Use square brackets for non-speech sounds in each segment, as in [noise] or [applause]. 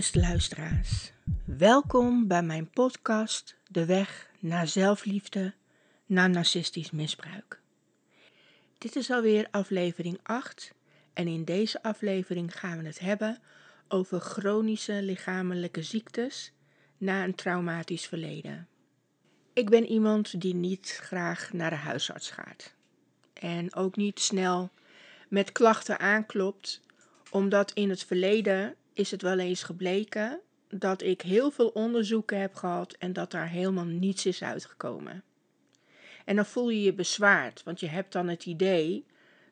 beste luisteraars. Welkom bij mijn podcast De Weg naar Zelfliefde na narcistisch misbruik. Dit is alweer aflevering 8 en in deze aflevering gaan we het hebben over chronische lichamelijke ziektes na een traumatisch verleden. Ik ben iemand die niet graag naar de huisarts gaat en ook niet snel met klachten aanklopt, omdat in het verleden is het wel eens gebleken dat ik heel veel onderzoeken heb gehad en dat daar helemaal niets is uitgekomen. En dan voel je je bezwaard, want je hebt dan het idee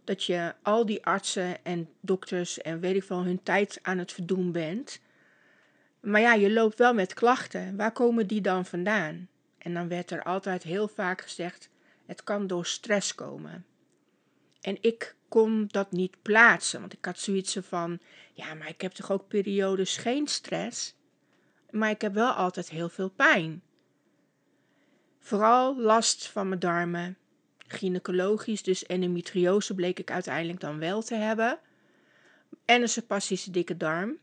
dat je al die artsen en dokters en weet ik veel hun tijd aan het verdoen bent. Maar ja, je loopt wel met klachten. Waar komen die dan vandaan? En dan werd er altijd heel vaak gezegd: het kan door stress komen. En ik kon dat niet plaatsen, want ik had zoiets van: ja, maar ik heb toch ook periodes geen stress, maar ik heb wel altijd heel veel pijn. Vooral last van mijn darmen. Gynaecologisch, dus endometriose bleek ik uiteindelijk dan wel te hebben. En een sepastische dikke darm.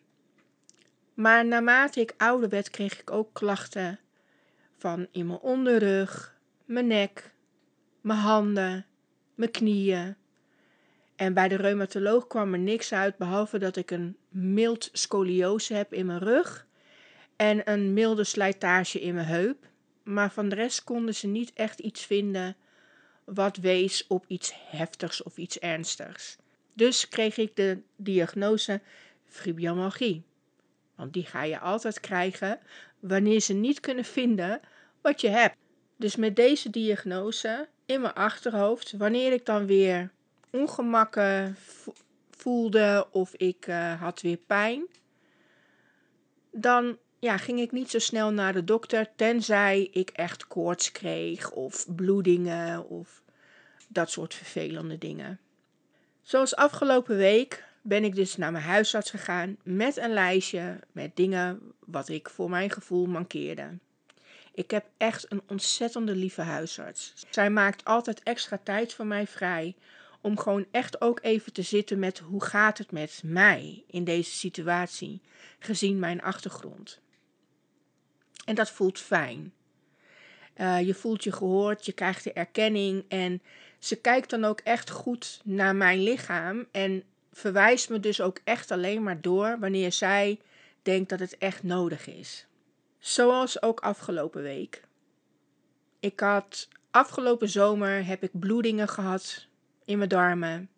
Maar naarmate ik ouder werd, kreeg ik ook klachten van in mijn onderrug, mijn nek, mijn handen, mijn knieën. En bij de reumatoloog kwam er niks uit behalve dat ik een mild scoliose heb in mijn rug en een milde slijtage in mijn heup. Maar van de rest konden ze niet echt iets vinden wat wees op iets heftigs of iets ernstigs. Dus kreeg ik de diagnose fibromyalgie. Want die ga je altijd krijgen wanneer ze niet kunnen vinden wat je hebt. Dus met deze diagnose in mijn achterhoofd, wanneer ik dan weer ongemakken voelde of ik uh, had weer pijn, dan ja, ging ik niet zo snel naar de dokter, tenzij ik echt koorts kreeg of bloedingen of dat soort vervelende dingen. Zoals afgelopen week ben ik dus naar mijn huisarts gegaan met een lijstje met dingen wat ik voor mijn gevoel mankeerde. Ik heb echt een ontzettende lieve huisarts. Zij maakt altijd extra tijd voor mij vrij om gewoon echt ook even te zitten met hoe gaat het met mij in deze situatie, gezien mijn achtergrond. En dat voelt fijn. Uh, je voelt je gehoord, je krijgt de erkenning en ze kijkt dan ook echt goed naar mijn lichaam en verwijst me dus ook echt alleen maar door wanneer zij denkt dat het echt nodig is. Zoals ook afgelopen week. Ik had afgelopen zomer heb ik bloedingen gehad in mijn darmen.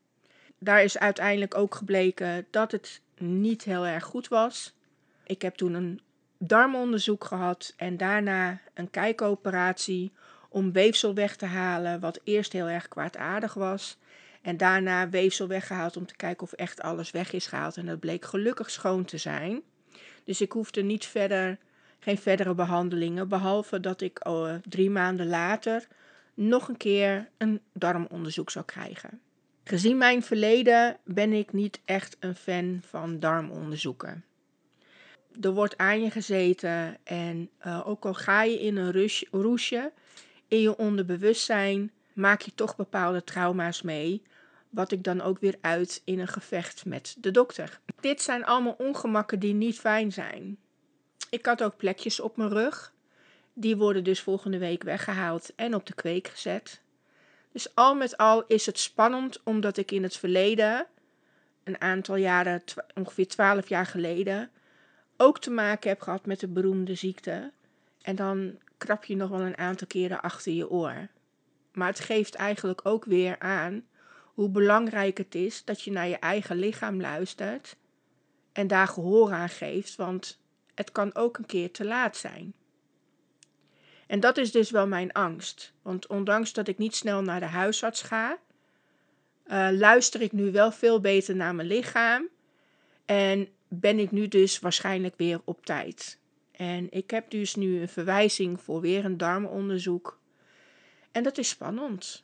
Daar is uiteindelijk ook gebleken dat het niet heel erg goed was. Ik heb toen een darmonderzoek gehad en daarna een kijkoperatie om weefsel weg te halen, wat eerst heel erg kwaadaardig was. En daarna weefsel weggehaald om te kijken of echt alles weg is gehaald. En dat bleek gelukkig schoon te zijn. Dus ik hoefde niet verder, geen verdere behandelingen, behalve dat ik oh, drie maanden later nog een keer een darmonderzoek zou krijgen. Gezien mijn verleden ben ik niet echt een fan van darmonderzoeken. Er wordt aan je gezeten en uh, ook al ga je in een rush, roesje, in je onderbewustzijn maak je toch bepaalde trauma's mee, wat ik dan ook weer uit in een gevecht met de dokter. Dit zijn allemaal ongemakken die niet fijn zijn. Ik had ook plekjes op mijn rug die worden dus volgende week weggehaald en op de kweek gezet. Dus al met al is het spannend omdat ik in het verleden, een aantal jaren, ongeveer 12 jaar geleden, ook te maken heb gehad met de beroemde ziekte. En dan krap je nog wel een aantal keren achter je oor. Maar het geeft eigenlijk ook weer aan hoe belangrijk het is dat je naar je eigen lichaam luistert en daar gehoor aan geeft, want het kan ook een keer te laat zijn. En dat is dus wel mijn angst. Want ondanks dat ik niet snel naar de huisarts ga, uh, luister ik nu wel veel beter naar mijn lichaam. En ben ik nu dus waarschijnlijk weer op tijd. En ik heb dus nu een verwijzing voor weer een darmonderzoek. En dat is spannend.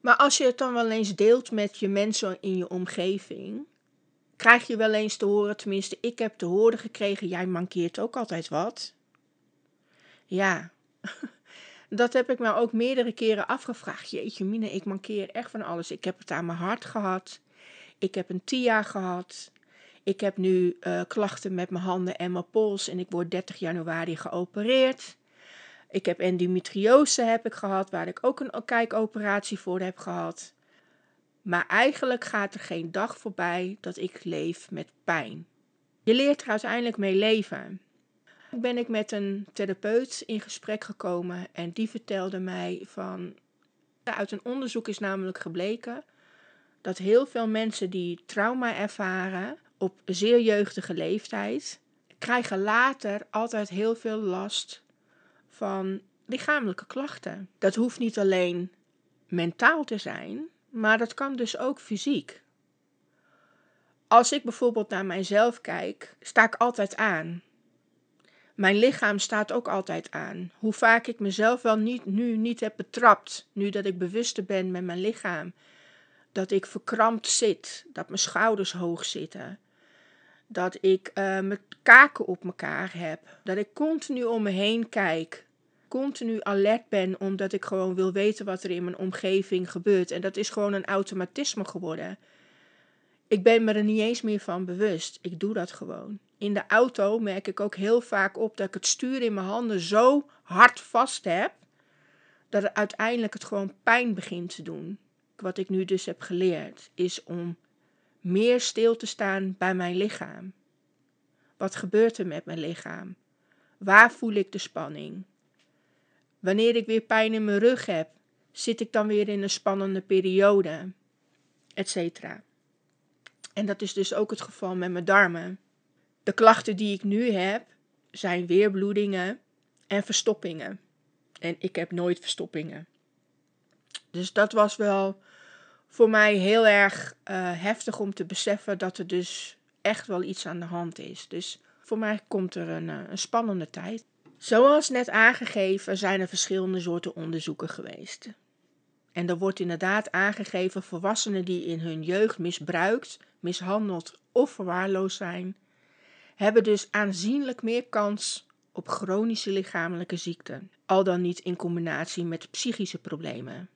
Maar als je het dan wel eens deelt met je mensen in je omgeving, krijg je wel eens te horen, tenminste ik heb te horen gekregen, jij mankeert ook altijd wat. Ja, dat heb ik me ook meerdere keren afgevraagd. Jeetje mine, ik mankeer echt van alles. Ik heb het aan mijn hart gehad. Ik heb een TIA gehad. Ik heb nu uh, klachten met mijn handen en mijn pols en ik word 30 januari geopereerd. Ik heb endometriose heb ik gehad, waar ik ook een kijkoperatie voor heb gehad. Maar eigenlijk gaat er geen dag voorbij dat ik leef met pijn. Je leert er uiteindelijk mee leven. Ben ik met een therapeut in gesprek gekomen en die vertelde mij van. Uit een onderzoek is namelijk gebleken dat heel veel mensen die trauma ervaren op zeer jeugdige leeftijd, krijgen later altijd heel veel last van lichamelijke klachten. Dat hoeft niet alleen mentaal te zijn, maar dat kan dus ook fysiek. Als ik bijvoorbeeld naar mijzelf kijk, sta ik altijd aan. Mijn lichaam staat ook altijd aan. Hoe vaak ik mezelf wel niet, nu niet heb betrapt, nu dat ik bewuster ben met mijn lichaam. Dat ik verkrampt zit, dat mijn schouders hoog zitten. Dat ik uh, mijn kaken op elkaar heb. Dat ik continu om me heen kijk. Continu alert ben, omdat ik gewoon wil weten wat er in mijn omgeving gebeurt. En dat is gewoon een automatisme geworden. Ik ben me er niet eens meer van bewust. Ik doe dat gewoon. In de auto merk ik ook heel vaak op dat ik het stuur in mijn handen zo hard vast heb. Dat uiteindelijk het gewoon pijn begint te doen. Wat ik nu dus heb geleerd is om meer stil te staan bij mijn lichaam. Wat gebeurt er met mijn lichaam? Waar voel ik de spanning? Wanneer ik weer pijn in mijn rug heb, zit ik dan weer in een spannende periode, etcetera. En dat is dus ook het geval met mijn darmen. De klachten die ik nu heb zijn weerbloedingen en verstoppingen. En ik heb nooit verstoppingen. Dus dat was wel voor mij heel erg uh, heftig om te beseffen dat er dus echt wel iets aan de hand is. Dus voor mij komt er een, uh, een spannende tijd. Zoals net aangegeven zijn er verschillende soorten onderzoeken geweest. En er wordt inderdaad aangegeven volwassenen die in hun jeugd misbruikt, mishandeld of verwaarloosd zijn, hebben dus aanzienlijk meer kans op chronische lichamelijke ziekten, al dan niet in combinatie met psychische problemen.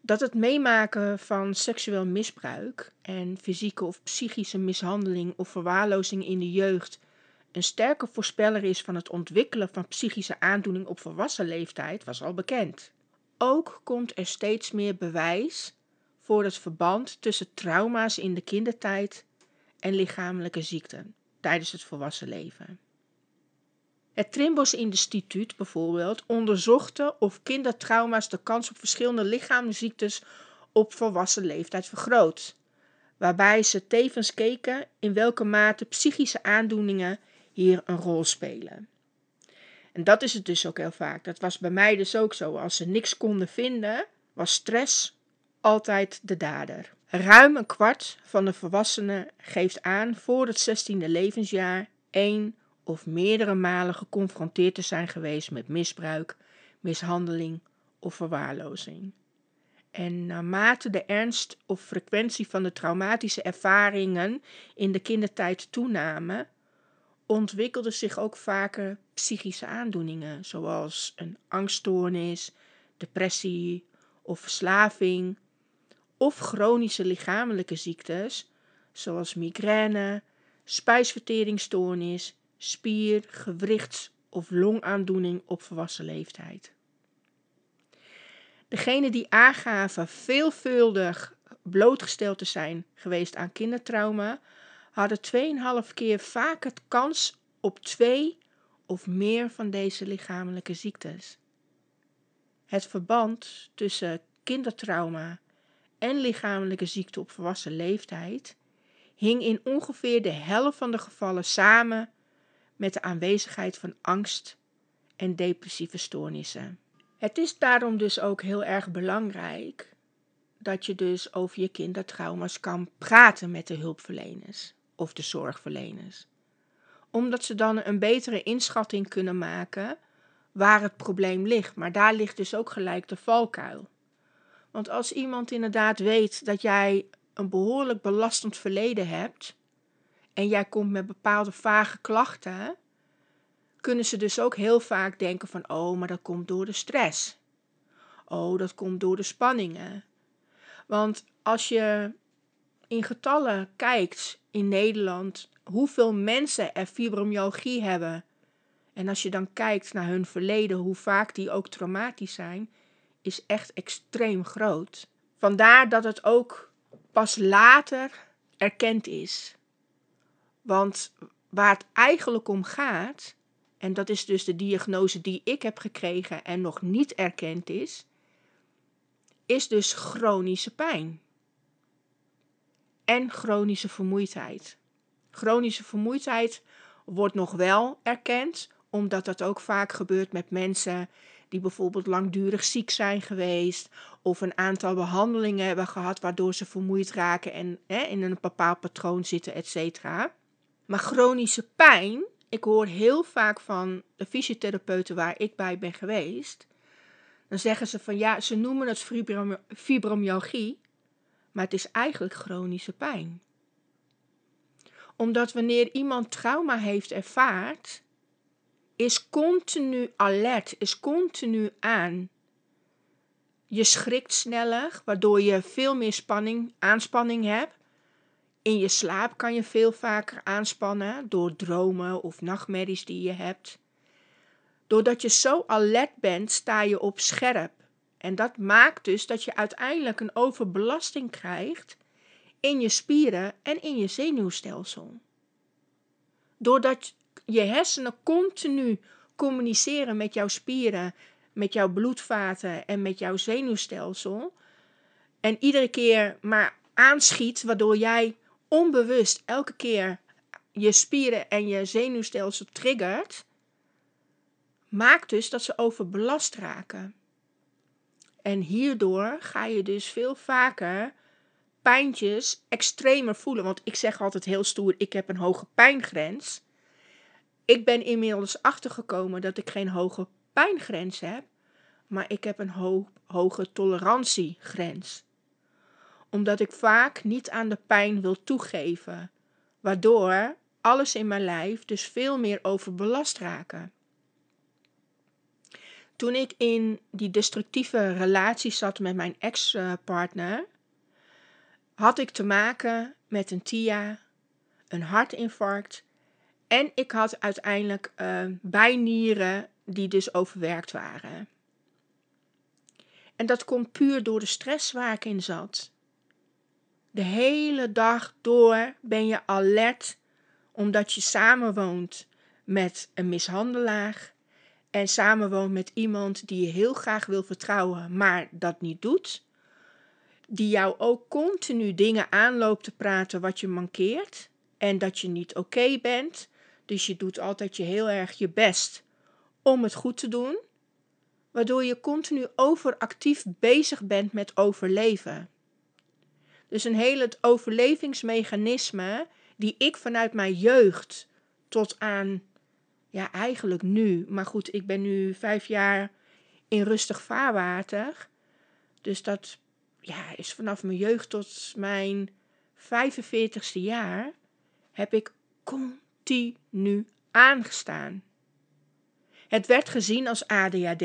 Dat het meemaken van seksueel misbruik en fysieke of psychische mishandeling of verwaarlozing in de jeugd een sterke voorspeller is van het ontwikkelen van psychische aandoening op volwassen leeftijd was al bekend. Ook komt er steeds meer bewijs voor het verband tussen trauma's in de kindertijd en lichamelijke ziekten tijdens het volwassen leven. Het Trimbos Instituut bijvoorbeeld onderzocht of kindertrauma's de kans op verschillende lichaamsziektes op volwassen leeftijd vergroot, waarbij ze tevens keken in welke mate psychische aandoeningen hier een rol spelen. En dat is het dus ook heel vaak. Dat was bij mij dus ook zo. Als ze niks konden vinden, was stress altijd de dader. Ruim een kwart van de volwassenen geeft aan voor het 16e levensjaar één of meerdere malen geconfronteerd te zijn geweest met misbruik, mishandeling of verwaarlozing. En naarmate de ernst of frequentie van de traumatische ervaringen in de kindertijd toenamen, ontwikkelden zich ook vaker psychische aandoeningen, zoals een angststoornis, depressie of verslaving, of chronische lichamelijke ziektes, zoals migraine, spijsverteringsstoornis, spier, gewrichts- of longaandoening op volwassen leeftijd. Degenen die aangaven veelvuldig blootgesteld te zijn geweest aan kindertrauma, hadden 2,5 keer vaker kans op twee of meer van deze lichamelijke ziektes. Het verband tussen kindertrauma en lichamelijke ziekte op volwassen leeftijd hing in ongeveer de helft van de gevallen samen met de aanwezigheid van angst en depressieve stoornissen. Het is daarom dus ook heel erg belangrijk dat je dus over je kindertrauma's kan praten met de hulpverleners of de zorgverleners. Omdat ze dan een betere inschatting kunnen maken waar het probleem ligt. Maar daar ligt dus ook gelijk de valkuil. Want als iemand inderdaad weet dat jij een behoorlijk belastend verleden hebt en jij komt met bepaalde vage klachten, kunnen ze dus ook heel vaak denken van oh, maar dat komt door de stress. Oh, dat komt door de spanningen. Want als je in getallen kijkt in Nederland hoeveel mensen er fibromyalgie hebben. En als je dan kijkt naar hun verleden, hoe vaak die ook traumatisch zijn, is echt extreem groot. Vandaar dat het ook pas later erkend is. Want waar het eigenlijk om gaat, en dat is dus de diagnose die ik heb gekregen en nog niet erkend is, is dus chronische pijn. En chronische vermoeidheid. Chronische vermoeidheid wordt nog wel erkend, omdat dat ook vaak gebeurt met mensen die bijvoorbeeld langdurig ziek zijn geweest of een aantal behandelingen hebben gehad waardoor ze vermoeid raken en hè, in een bepaald patroon zitten, et. Maar chronische pijn, ik hoor heel vaak van de fysiotherapeuten waar ik bij ben geweest, dan zeggen ze van ja, ze noemen het fibromyalgie, maar het is eigenlijk chronische pijn. Omdat wanneer iemand trauma heeft ervaard, is continu alert, is continu aan. Je schrikt sneller, waardoor je veel meer spanning, aanspanning hebt. In je slaap kan je veel vaker aanspannen door dromen of nachtmerries die je hebt. Doordat je zo alert bent, sta je op scherp. En dat maakt dus dat je uiteindelijk een overbelasting krijgt in je spieren en in je zenuwstelsel. Doordat je hersenen continu communiceren met jouw spieren, met jouw bloedvaten en met jouw zenuwstelsel. En iedere keer maar aanschiet, waardoor jij onbewust elke keer je spieren en je zenuwstelsel triggert, maakt dus dat ze overbelast raken. En hierdoor ga je dus veel vaker pijntjes extremer voelen. Want ik zeg altijd heel stoer: ik heb een hoge pijngrens. Ik ben inmiddels achtergekomen dat ik geen hoge pijngrens heb, maar ik heb een ho hoge tolerantiegrens. Omdat ik vaak niet aan de pijn wil toegeven, waardoor alles in mijn lijf dus veel meer overbelast raken. Toen ik in die destructieve relatie zat met mijn ex-partner, had ik te maken met een TIA, een hartinfarct en ik had uiteindelijk uh, bijnieren die dus overwerkt waren. En dat komt puur door de stress waar ik in zat. De hele dag door ben je alert omdat je samenwoont met een mishandelaar en samenwoont met iemand die je heel graag wil vertrouwen, maar dat niet doet. Die jou ook continu dingen aanloopt te praten wat je mankeert en dat je niet oké bent dus je doet altijd je heel erg je best om het goed te doen, waardoor je continu overactief bezig bent met overleven. Dus een hele overlevingsmechanisme die ik vanuit mijn jeugd tot aan, ja eigenlijk nu, maar goed, ik ben nu vijf jaar in rustig vaarwater. Dus dat ja, is vanaf mijn jeugd tot mijn 45ste jaar heb ik continu aangestaan. Het werd gezien als ADHD,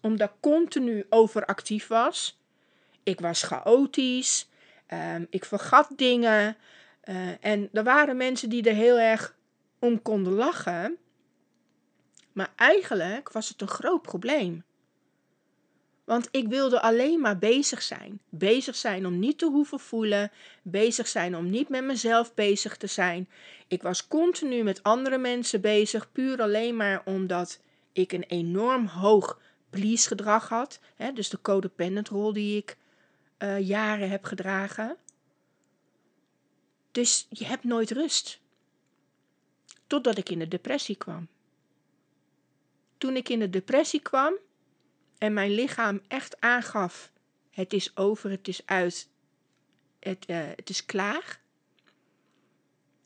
omdat ik continu overactief was. Ik was chaotisch, um, ik vergat dingen. Uh, en er waren mensen die er heel erg om konden lachen. Maar eigenlijk was het een groot probleem. Want ik wilde alleen maar bezig zijn. Bezig zijn om niet te hoeven voelen. Bezig zijn om niet met mezelf bezig te zijn. Ik was continu met andere mensen bezig. Puur alleen maar omdat ik een enorm hoog please gedrag had. Hè, dus de codependent rol die ik uh, jaren heb gedragen. Dus je hebt nooit rust. Totdat ik in de depressie kwam. Toen ik in de depressie kwam, en mijn lichaam echt aangaf: het is over, het is uit, het, uh, het is klaar,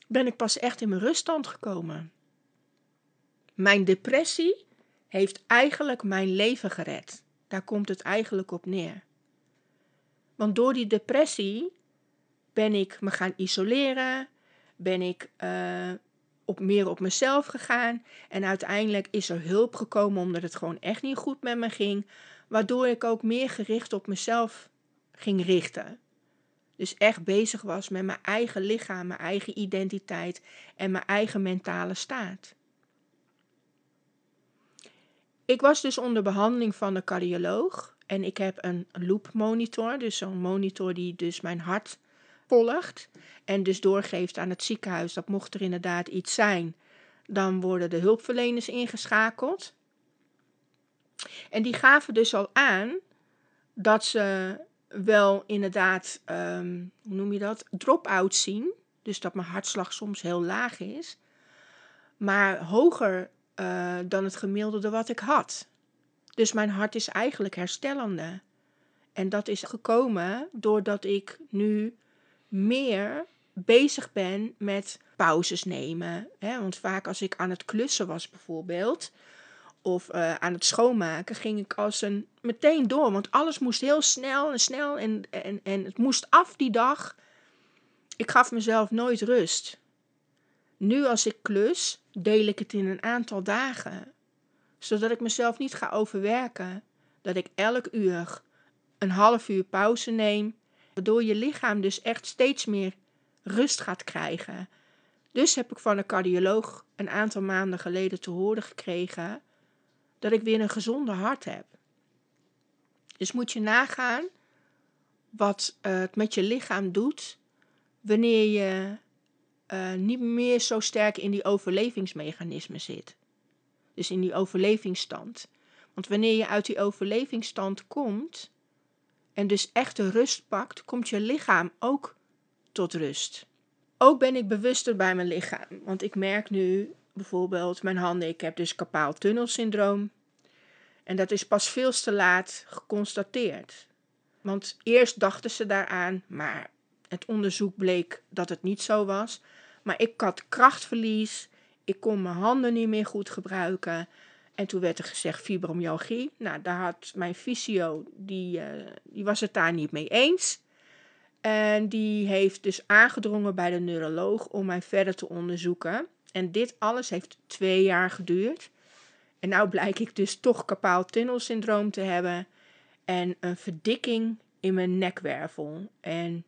ben ik pas echt in mijn ruststand gekomen. Mijn depressie heeft eigenlijk mijn leven gered. Daar komt het eigenlijk op neer. Want door die depressie ben ik me gaan isoleren, ben ik uh, op, meer op mezelf gegaan. En uiteindelijk is er hulp gekomen omdat het gewoon echt niet goed met me ging. Waardoor ik ook meer gericht op mezelf ging richten. Dus echt bezig was met mijn eigen lichaam, mijn eigen identiteit en mijn eigen mentale staat. Ik was dus onder behandeling van de cardioloog en ik heb een loop monitor, dus zo'n monitor die dus mijn hart volgt en dus doorgeeft aan het ziekenhuis dat mocht er inderdaad iets zijn, dan worden de hulpverleners ingeschakeld. En die gaven dus al aan dat ze wel inderdaad, ehm, hoe noem je dat, drop-out zien. Dus dat mijn hartslag soms heel laag is. Maar hoger uh, dan het gemiddelde wat ik had. Dus mijn hart is eigenlijk herstellende. En dat is gekomen doordat ik nu meer bezig ben met pauzes nemen. Hè? Want vaak als ik aan het klussen was bijvoorbeeld, of uh, aan het schoonmaken, ging ik als een meteen door. Want alles moest heel snel en snel en, en, en het moest af die dag. Ik gaf mezelf nooit rust. Nu als ik klus, deel ik het in een aantal dagen. Zodat ik mezelf niet ga overwerken. Dat ik elk uur een half uur pauze neem. Waardoor je lichaam dus echt steeds meer rust gaat krijgen. Dus heb ik van een cardioloog een aantal maanden geleden te horen gekregen dat ik weer een gezonde hart heb. Dus moet je nagaan wat uh, het met je lichaam doet wanneer je uh, niet meer zo sterk in die overlevingsmechanismen zit. Dus in die overlevingsstand. Want wanneer je uit die overlevingsstand komt en dus echt de rust pakt, komt je lichaam ook tot rust. Ook ben ik bewuster bij mijn lichaam. Want ik merk nu bijvoorbeeld mijn handen. Ik heb dus tunnelsyndroom. En dat is pas veel te laat geconstateerd. Want eerst dachten ze daaraan, maar het onderzoek bleek dat het niet zo was. Maar ik had krachtverlies, ik kon mijn handen niet meer goed gebruiken. En toen werd er gezegd fibromyalgie. Nou, daar had mijn fysio, die, uh, die was het daar niet mee eens. En die heeft dus aangedrongen bij de neuroloog om mij verder te onderzoeken. En dit alles heeft twee jaar geduurd. En nou blijk ik dus toch tunnelsyndroom te hebben en een verdikking in mijn nekwervel. En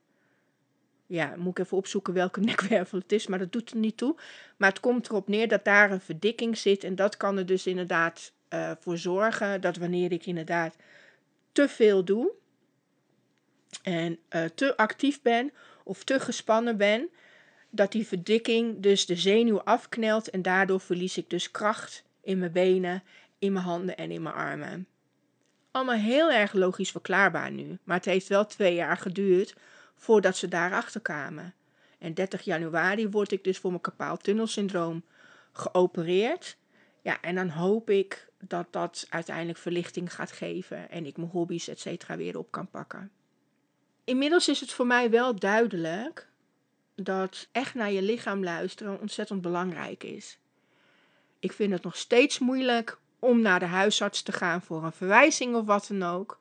ja, moet ik even opzoeken welke [laughs] nekwervel het is, maar dat doet er niet toe. Maar het komt erop neer dat daar een verdikking zit en dat kan er dus inderdaad uh, voor zorgen dat wanneer ik inderdaad te veel doe en uh, te actief ben of te gespannen ben, dat die verdikking dus de zenuw afknelt en daardoor verlies ik dus kracht in mijn benen, in mijn handen en in mijn armen. Allemaal heel erg logisch verklaarbaar nu, maar het heeft wel twee jaar geduurd voordat ze daarachter kwamen. En 30 januari word ik dus voor mijn kapaaltunnelsyndroom geopereerd. Ja, en dan hoop ik dat dat uiteindelijk verlichting gaat geven en ik mijn hobby's et cetera weer op kan pakken. Inmiddels is het voor mij wel duidelijk dat echt naar je lichaam luisteren ontzettend belangrijk is. Ik vind het nog steeds moeilijk om naar de huisarts te gaan voor een verwijzing of wat dan ook.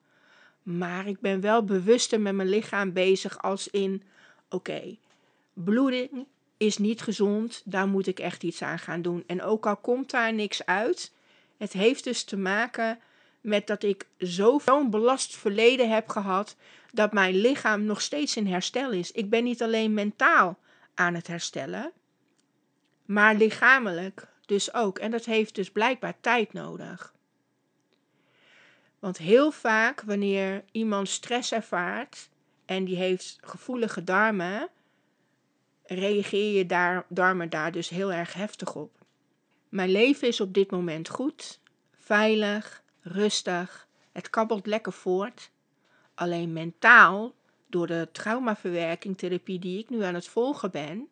Maar ik ben wel bewuster met mijn lichaam bezig als in, oké, bloeding is niet gezond, daar moet ik echt iets aan gaan doen. En ook al komt daar niks uit, het heeft dus te maken met dat ik zo'n belast verleden heb gehad dat mijn lichaam nog steeds in herstel is. Ik ben niet alleen mentaal aan het herstellen, maar lichamelijk dus ook. En dat heeft dus blijkbaar tijd nodig. Want heel vaak wanneer iemand stress ervaart en die heeft gevoelige darmen, reageer je daar, darmen daar dus heel erg heftig op. Mijn leven is op dit moment goed, veilig, rustig. Het kabbelt lekker voort. Alleen mentaal, door de traumaverwerking therapie die ik nu aan het volgen ben,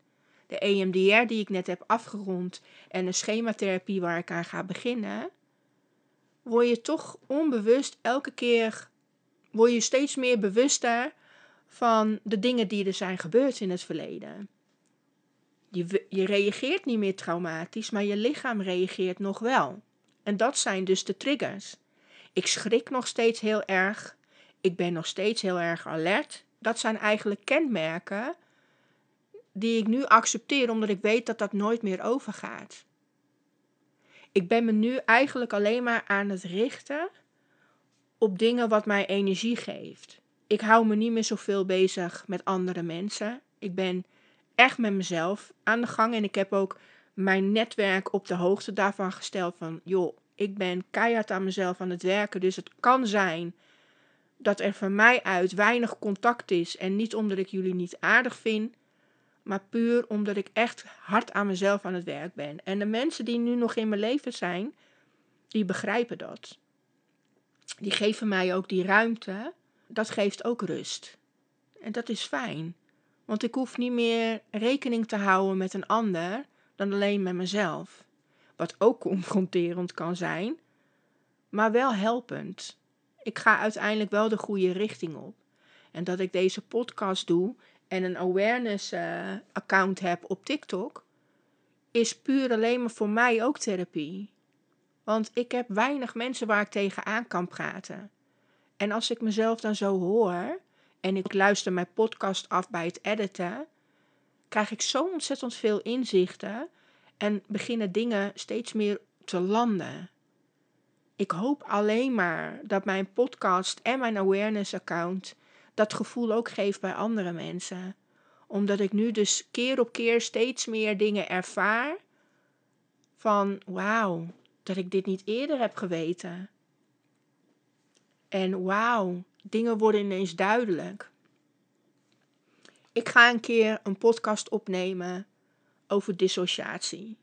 de EMDR die ik net heb afgerond en de schematherapie waar ik aan ga beginnen, word je toch onbewust elke keer, word je steeds meer bewuster van de dingen die er zijn gebeurd in het verleden. Je, je reageert niet meer traumatisch, maar je lichaam reageert nog wel. En dat zijn dus de triggers. Ik schrik nog steeds heel erg. Ik ben nog steeds heel erg alert. Dat zijn eigenlijk kenmerken die ik nu accepteer omdat ik weet dat dat nooit meer overgaat. Ik ben me nu eigenlijk alleen maar aan het richten op dingen wat mij energie geeft. Ik hou me niet meer zoveel bezig met andere mensen. Ik ben echt met mezelf aan de gang. En ik heb ook mijn netwerk op de hoogte daarvan gesteld. Van joh, ik ben keihard aan mezelf aan het werken. Dus het kan zijn dat er van mij uit weinig contact is. En niet omdat ik jullie niet aardig vind. Maar puur omdat ik echt hard aan mezelf aan het werk ben. En de mensen die nu nog in mijn leven zijn, die begrijpen dat. Die geven mij ook die ruimte. Dat geeft ook rust. En dat is fijn. Want ik hoef niet meer rekening te houden met een ander dan alleen met mezelf. Wat ook [laughs] confronterend kan zijn, maar wel helpend. Ik ga uiteindelijk wel de goede richting op. En dat ik deze podcast doe en een awareness uh, account heb op TikTok, is puur alleen maar voor mij ook therapie. Want ik heb weinig mensen waar ik tegenaan kan praten. En als ik mezelf dan zo hoor en ik luister mijn podcast af bij het editen, krijg ik zo ontzettend veel inzichten en beginnen dingen steeds meer te landen. Ik hoop alleen maar dat mijn podcast en mijn awareness account dat gevoel ook geeft bij andere mensen. Omdat ik nu dus keer op keer steeds meer dingen ervaar van wauw, dat ik dit niet eerder heb geweten. En wauw, dingen worden ineens duidelijk. Ik ga een keer een podcast opnemen over dissociatie.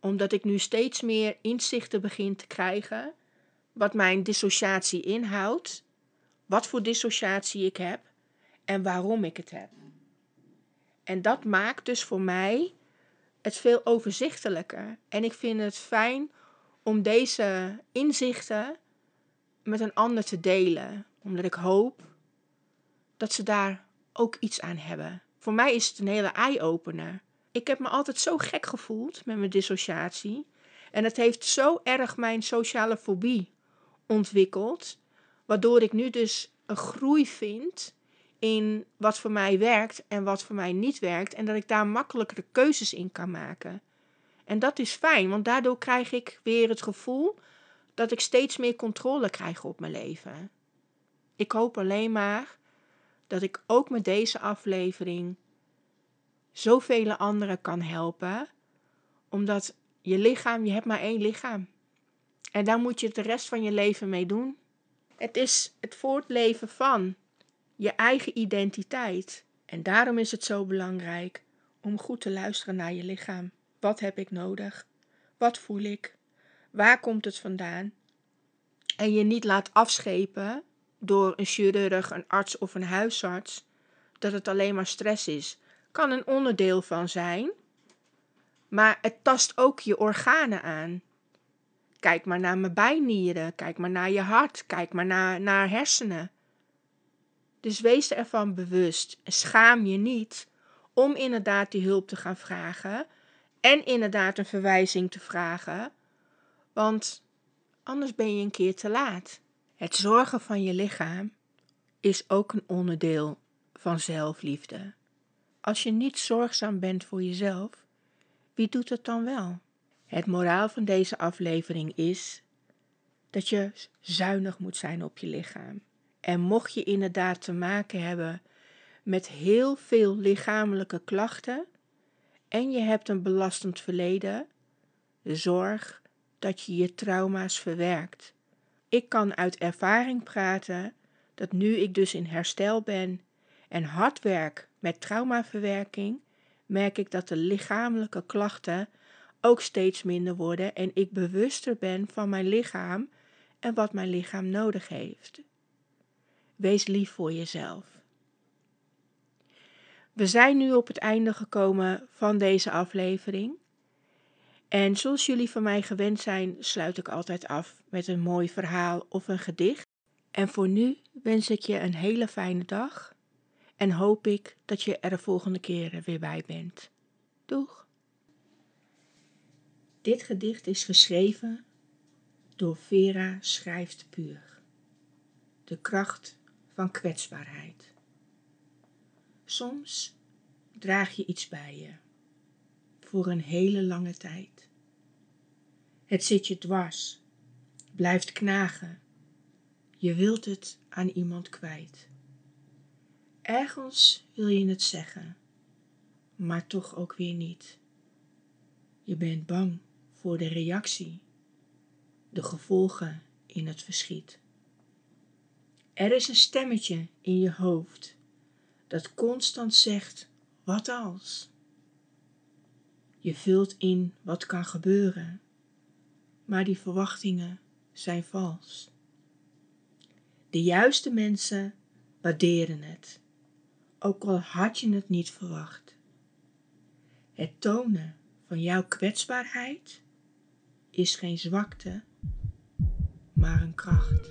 Omdat ik nu steeds meer inzichten begin te krijgen wat mijn dissociatie inhoudt, wat voor dissociatie ik heb en waarom ik het heb. En dat maakt dus voor mij het veel overzichtelijker. En ik vind het fijn om deze inzichten met een ander te delen, omdat ik hoop dat ze daar ook iets aan hebben. Voor mij is het een hele eye-opener. Ik heb me altijd zo gek gevoeld met mijn dissociatie. En het heeft zo erg mijn sociale fobie ontwikkeld. Waardoor ik nu dus een groei vind in wat voor mij werkt en wat voor mij niet werkt. En dat ik daar makkelijkere keuzes in kan maken. En dat is fijn, want daardoor krijg ik weer het gevoel dat ik steeds meer controle krijg op mijn leven. Ik hoop alleen maar dat ik ook met deze aflevering zoveel anderen kan helpen. Omdat je lichaam, je hebt maar één lichaam. En daar moet je de rest van je leven mee doen. Het is het voortleven van je eigen identiteit. En daarom is het zo belangrijk om goed te luisteren naar je lichaam. Wat heb ik nodig? Wat voel ik? Waar komt het vandaan? En je niet laat afschepen door een chirurg, een arts of een huisarts dat het alleen maar stress is. Kan een onderdeel van zijn, maar het tast ook je organen aan. Kijk maar naar mijn bijnieren, kijk maar naar je hart, kijk maar naar, naar hersenen. Dus wees ervan bewust. Schaam je niet om inderdaad die hulp te gaan vragen en inderdaad een verwijzing te vragen, want anders ben je een keer te laat. Het zorgen van je lichaam is ook een onderdeel van zelfliefde. Als je niet zorgzaam bent voor jezelf, wie doet het dan wel? Het moraal van deze aflevering is dat je zuinig moet zijn op je lichaam. En mocht je inderdaad te maken hebben met heel veel lichamelijke klachten en je hebt een belastend verleden, zorg dat je je trauma's verwerkt. Ik kan uit ervaring praten dat nu ik dus in herstel ben en hard werk met traumaverwerking, merk ik dat de lichamelijke klachten ook steeds minder worden en ik bewuster ben van mijn lichaam en wat mijn lichaam nodig heeft. Wees lief voor jezelf. We zijn nu op het einde gekomen van deze aflevering. En zoals jullie van mij gewend zijn, sluit ik altijd af met een mooi verhaal of een gedicht. En voor nu wens ik je een hele fijne dag en hoop ik dat je er de volgende keer weer bij bent. Doeg! Dit gedicht is geschreven door Vera Schrijft Puur. De kracht van kwetsbaarheid. Soms draag je iets bij je voor een hele lange tijd. Het zit je dwars, blijft knagen. Je wilt het aan iemand kwijt. Ergens wil je het zeggen, maar toch ook weer niet. Je bent bang voor de reactie, de gevolgen in het verschiet. Er is een stemmetje in je hoofd dat constant zegt: wat als? Je vult in wat kan gebeuren, maar die verwachtingen zijn vals. De juiste mensen waarderen het, ook al had je het niet verwacht. Het tonen van jouw kwetsbaarheid is geen zwakte, maar een kracht.